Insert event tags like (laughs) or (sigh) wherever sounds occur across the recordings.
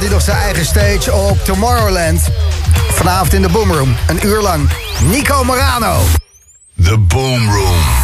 had hij nog zijn eigen stage op Tomorrowland. Vanavond in de Boomroom, een uur lang. Nico Morano. The Boomroom. Room.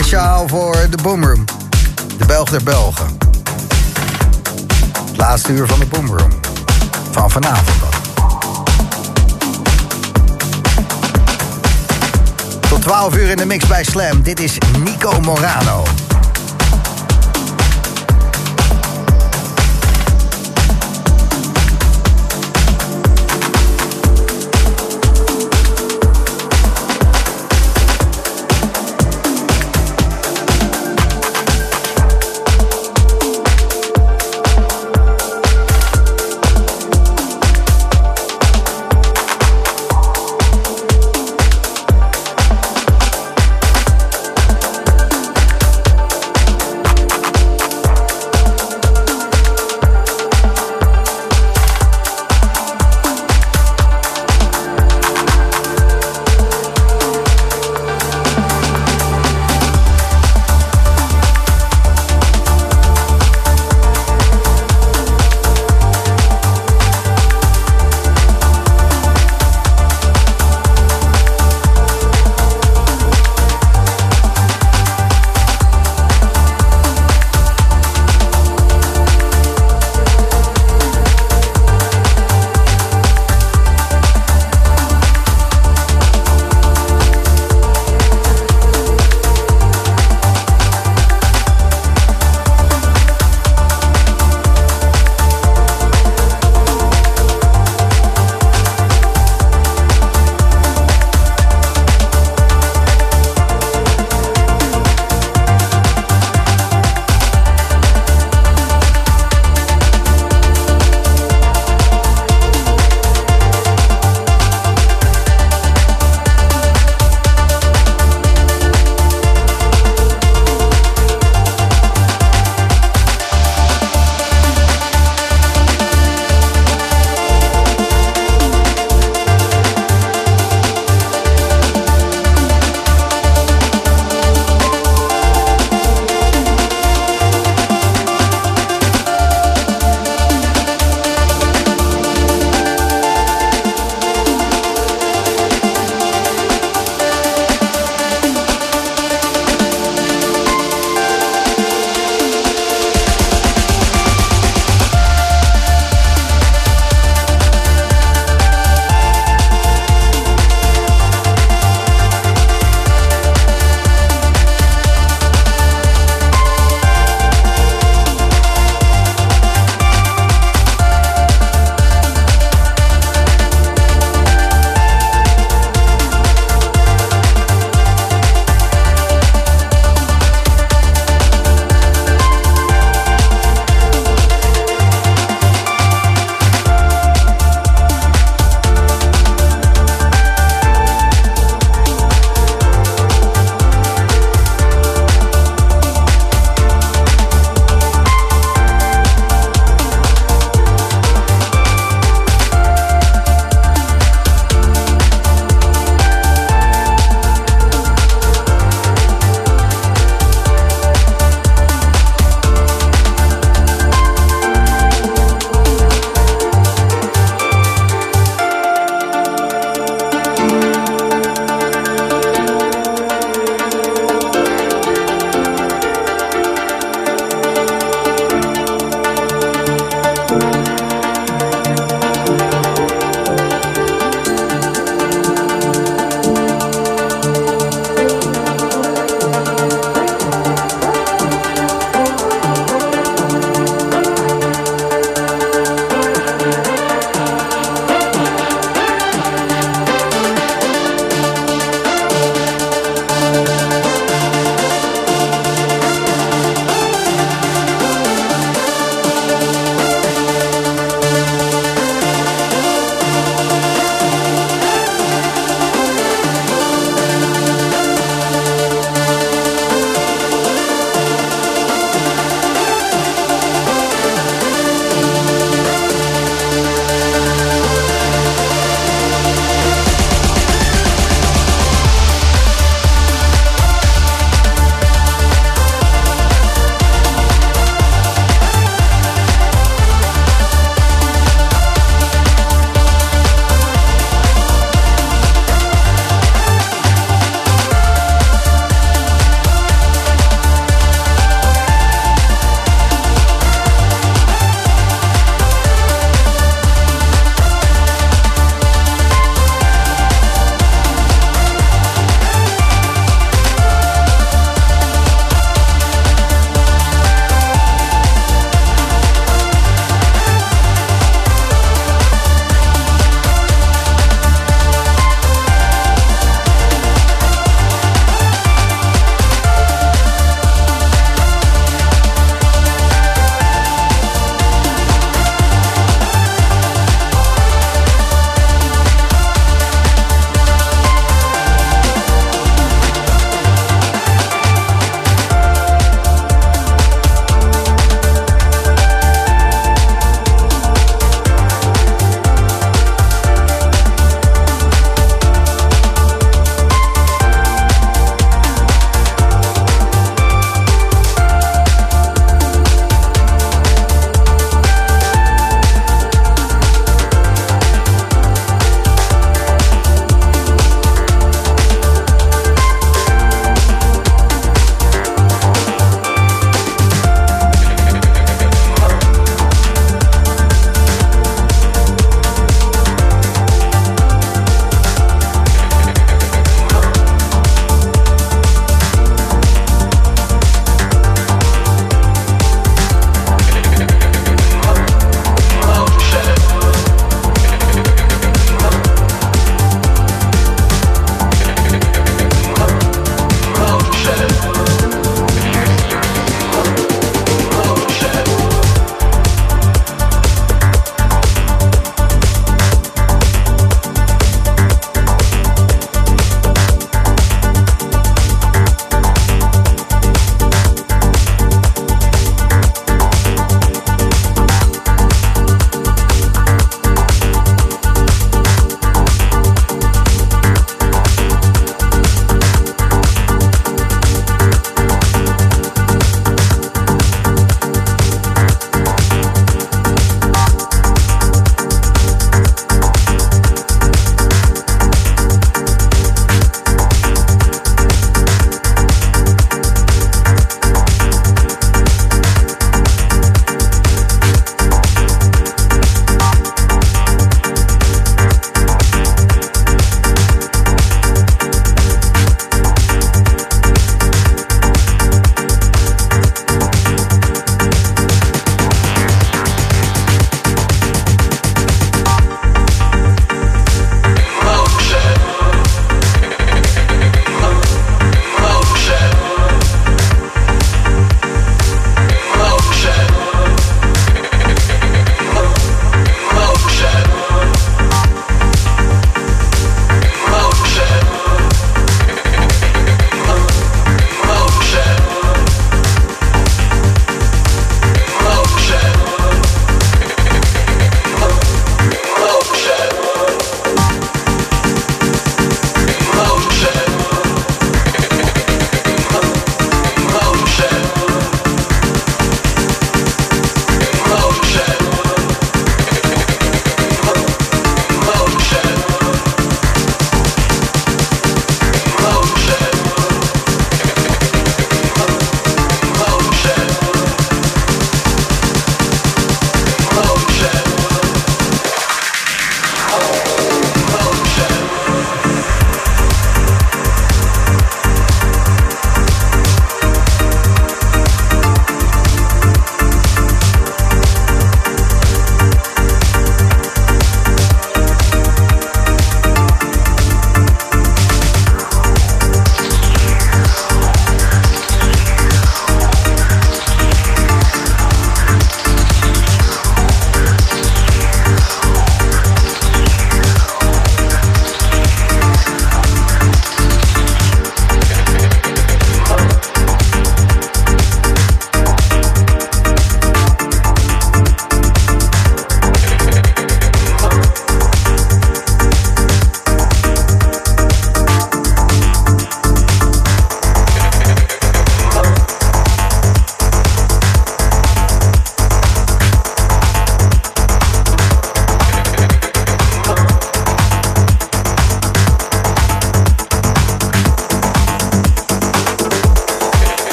Speciaal voor de Boomroom. De Belg der Belgen. Het laatste uur van de Boomroom. Van vanavond dan. Tot 12 uur in de mix bij Slam. Dit is Nico Morano.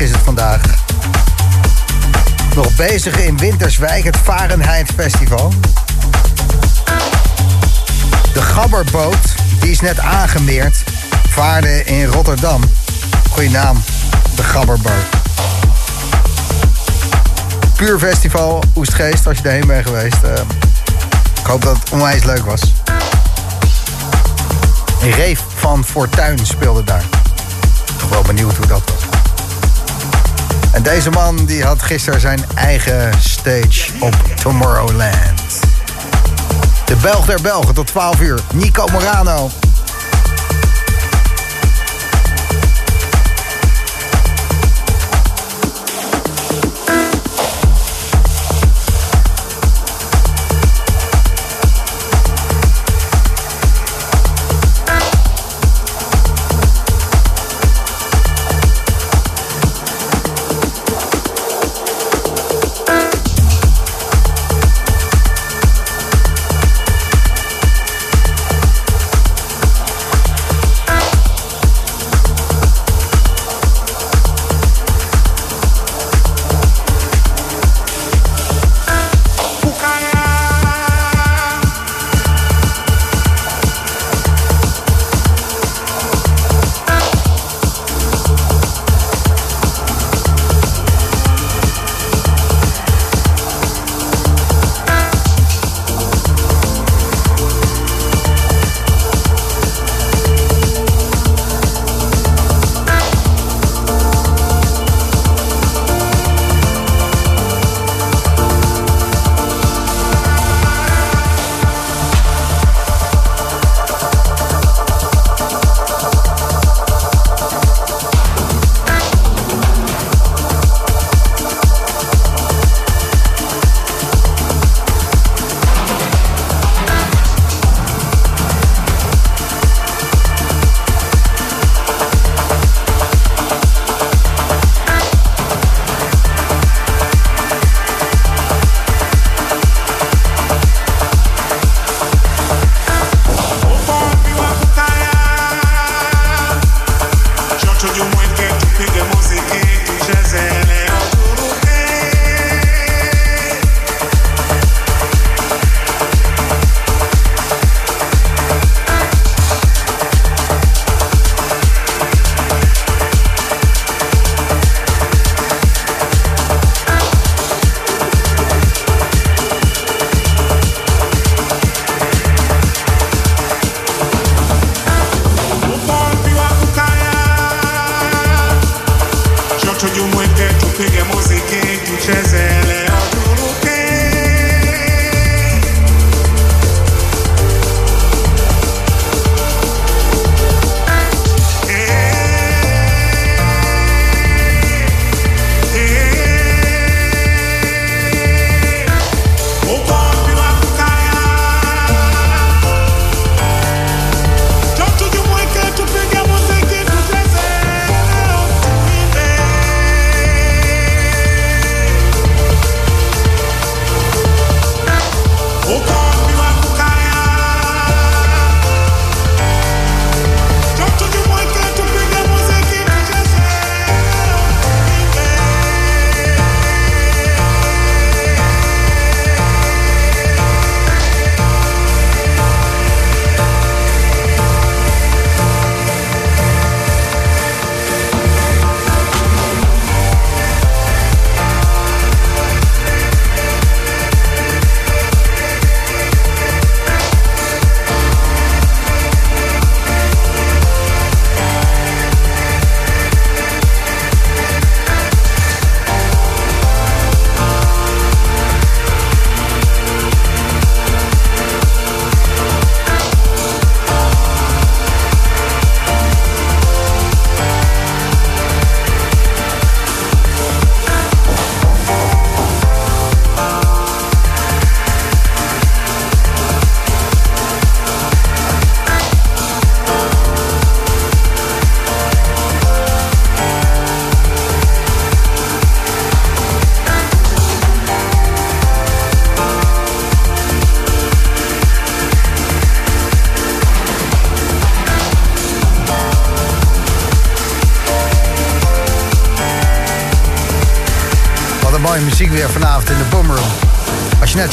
Is het vandaag. Nog bezig in Winterswijk, het Fahrenheit Festival. De Gabberboot, die is net aangemeerd, vaarde in Rotterdam. Goeie naam, de Gabberboot. Puur festival, Oestgeest, als je erheen bent geweest. Uh, ik hoop dat het onwijs leuk was. Reef van Fortuin speelde daar. Toch wel benieuwd hoe dat was. En deze man die had gisteren zijn eigen stage op Tomorrowland. De Belg der Belgen tot 12 uur. Nico Morano.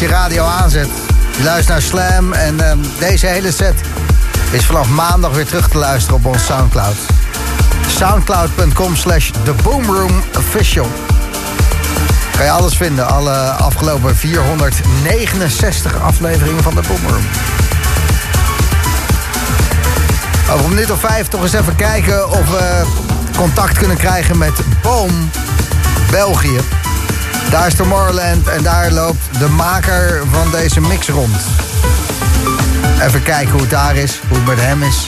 Je radio aanzet, je luistert naar Slam en ehm, deze hele set is vanaf maandag weer terug te luisteren op ons Soundcloud. Soundcloud.com slash The Boomroom Official. Kan je alles vinden, alle afgelopen 469 afleveringen van de Boomroom. Over een minuut of vijf toch eens even kijken of we contact kunnen krijgen met Boom België. Daar is Tomorrowland en daar loopt de maker van deze mix rond. Even kijken hoe het daar is, hoe het met hem is.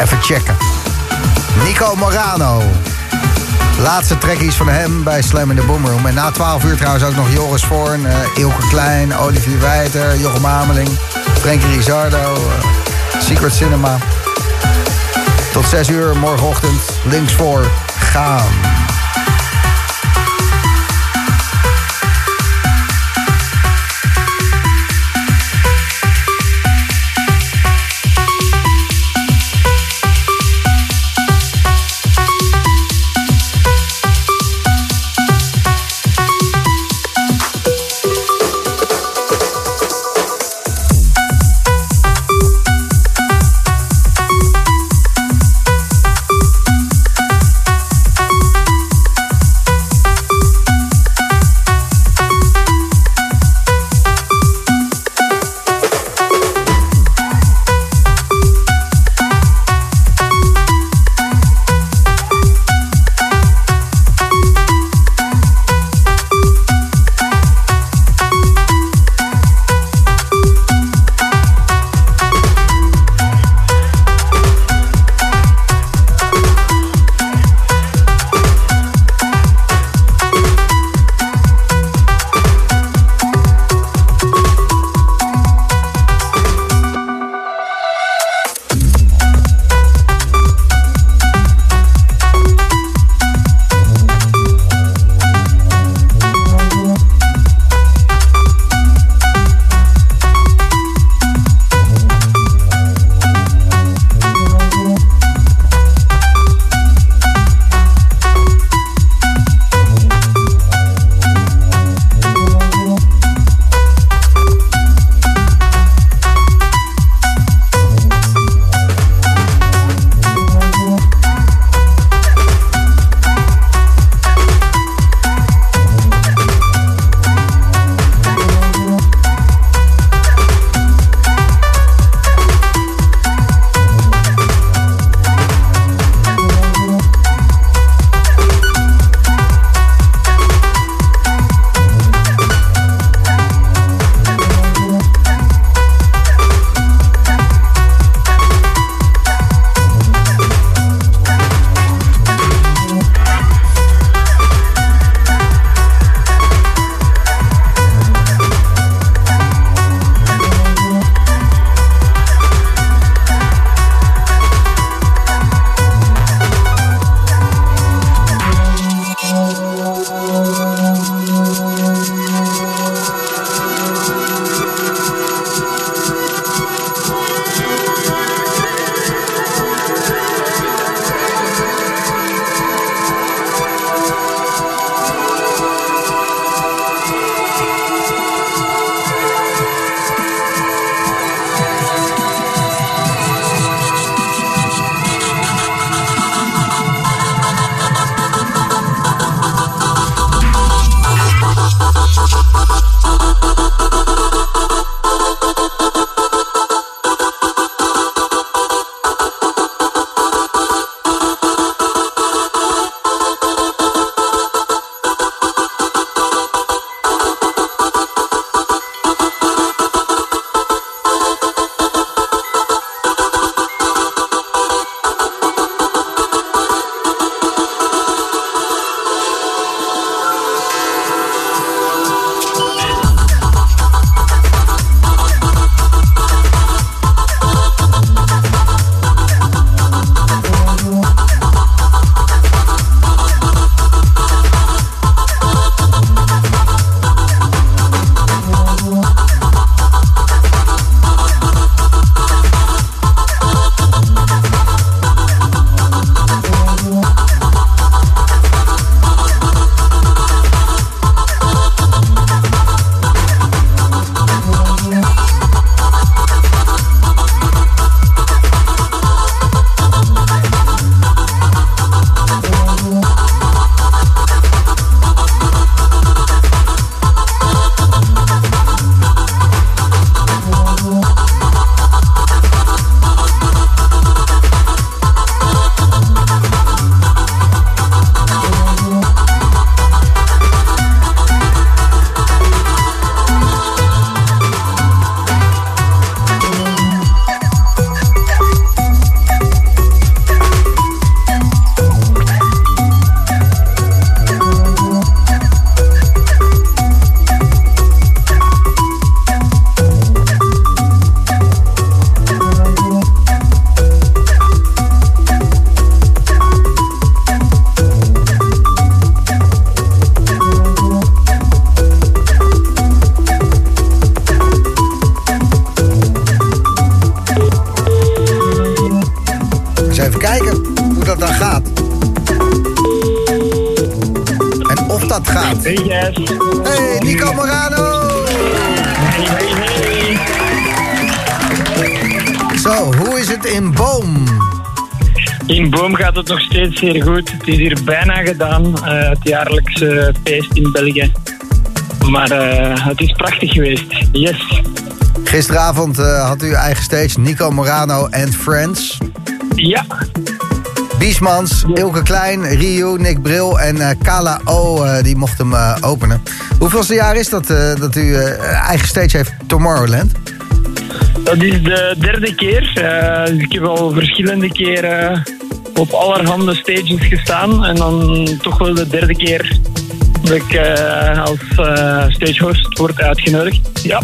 Even checken. Nico Morano. Laatste trackies van hem bij Slam in the Boomroom. En na 12 uur trouwens ook nog Joris Voorn, uh, Ilke Klein, Olivier Wijter, Jochem Ameling, Frankie Rizardo, uh, Secret Cinema. Tot 6 uur morgenochtend, links voor, gaan. Zeer goed. Het is hier bijna gedaan, eh, het jaarlijkse feest in België. Maar eh, het is prachtig geweest. Yes. Gisteravond eh, had u eigen stage, Nico Morano and Friends. Ja, Biesmans, Ilke Klein, Rio, Nick Bril en Kala O, die mochten hem openen. Hoeveelste jaar is dat dat u eigen stage heeft Tomorrowland? dat is de derde keer. Dus ik heb al verschillende keren op allerhande stages gestaan. En dan toch wel de derde keer dat ik eh, als eh, stagehost word uitgenodigd. Ja.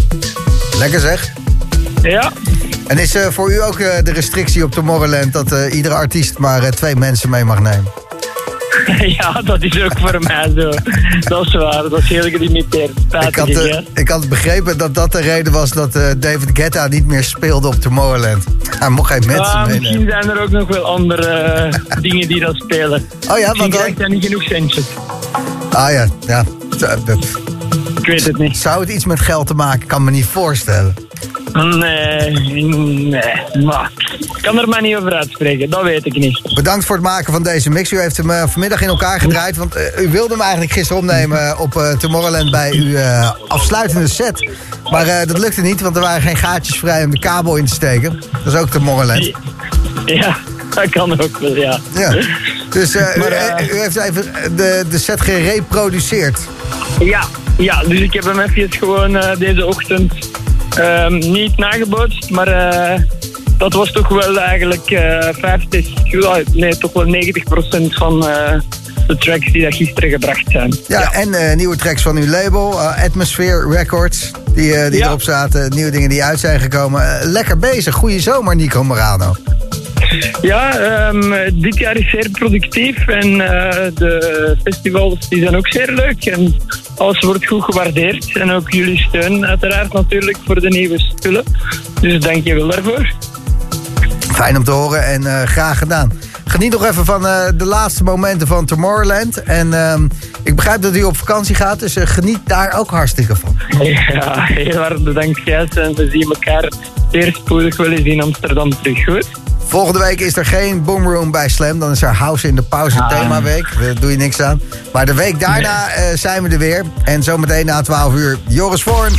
Lekker zeg. Ja, En is eh, voor u ook de restrictie op Tomorrowland dat iedere artiest maar twee mensen mee mag nemen? (laughs) ja, dat is ook voor mij zo. Dat is waar, dat is heel gelimiteerd. Ik had, ik had begrepen dat dat de reden was dat David Guetta niet meer speelde op Tomorrowland. Mocht mensen Ah, misschien zijn er ook nog wel andere eh, dingen die dat spelen. Oh ja, want krijgt hij niet genoeg centjes. Ah ja, ja. Ik weet het niet. Zou het iets met geld te maken? Ik kan me niet voorstellen. Nee, nee, maar ik kan er maar niet over uitspreken, dat weet ik niet. Bedankt voor het maken van deze mix. U heeft hem eh, vanmiddag in elkaar gedraaid. Want eh, u wilde hem eigenlijk gisteren opnemen op eh, Tomorrowland bij uw afsluitende set. Maar dat lukte niet, want er waren geen gaatjes vrij om de kabel in te steken. Dat is ook Tomorrowland. Ja, dat kan ook wel, ja. Ja. Dus Maar, u, u heeft even de, de set gereproduceerd. Ja, ja dus ik heb hem even gewoon deze ochtend ehm, niet nagebootst, maar eh, dat was toch wel eigenlijk eh 50, ja, nee, toch wel 90% van eh, de tracks die dat gisteren gebracht zijn. Ja, en eh, nieuwe tracks van uw label, eh, Atmosphere Records, die, eh, die Ja. erop zaten. Nieuwe dingen die uit zijn gekomen. Eh, lekker bezig. Goeie zomer, Nico Morano. Ja, ehm, dit jaar is zeer productief en eh, de festivals die zijn ook zeer leuk. En alles wordt goed gewaardeerd. En ook jullie steun uiteraard natuurlijk voor de nieuwe spullen. Dus dank je wel daarvoor. Fijn om te horen en eh, graag gedaan. Geniet nog even van eh, de laatste momenten van Tomorrowland. En ehm, ik begrijp dat u op vakantie gaat, dus geniet daar ook hartstikke van. (laughs) Ja, heel hard bedankt Gijs. En we zien elkaar zeer spoedig wel eens in Amsterdam terug. Goed? Volgende week is er geen boomroom bij Slam. Dan is er House in de Pauze Ah. themaweek. Daar doe je niks aan. Maar de week daarna eh, zijn we er weer. En zometeen na 12 uur Joris Voorn.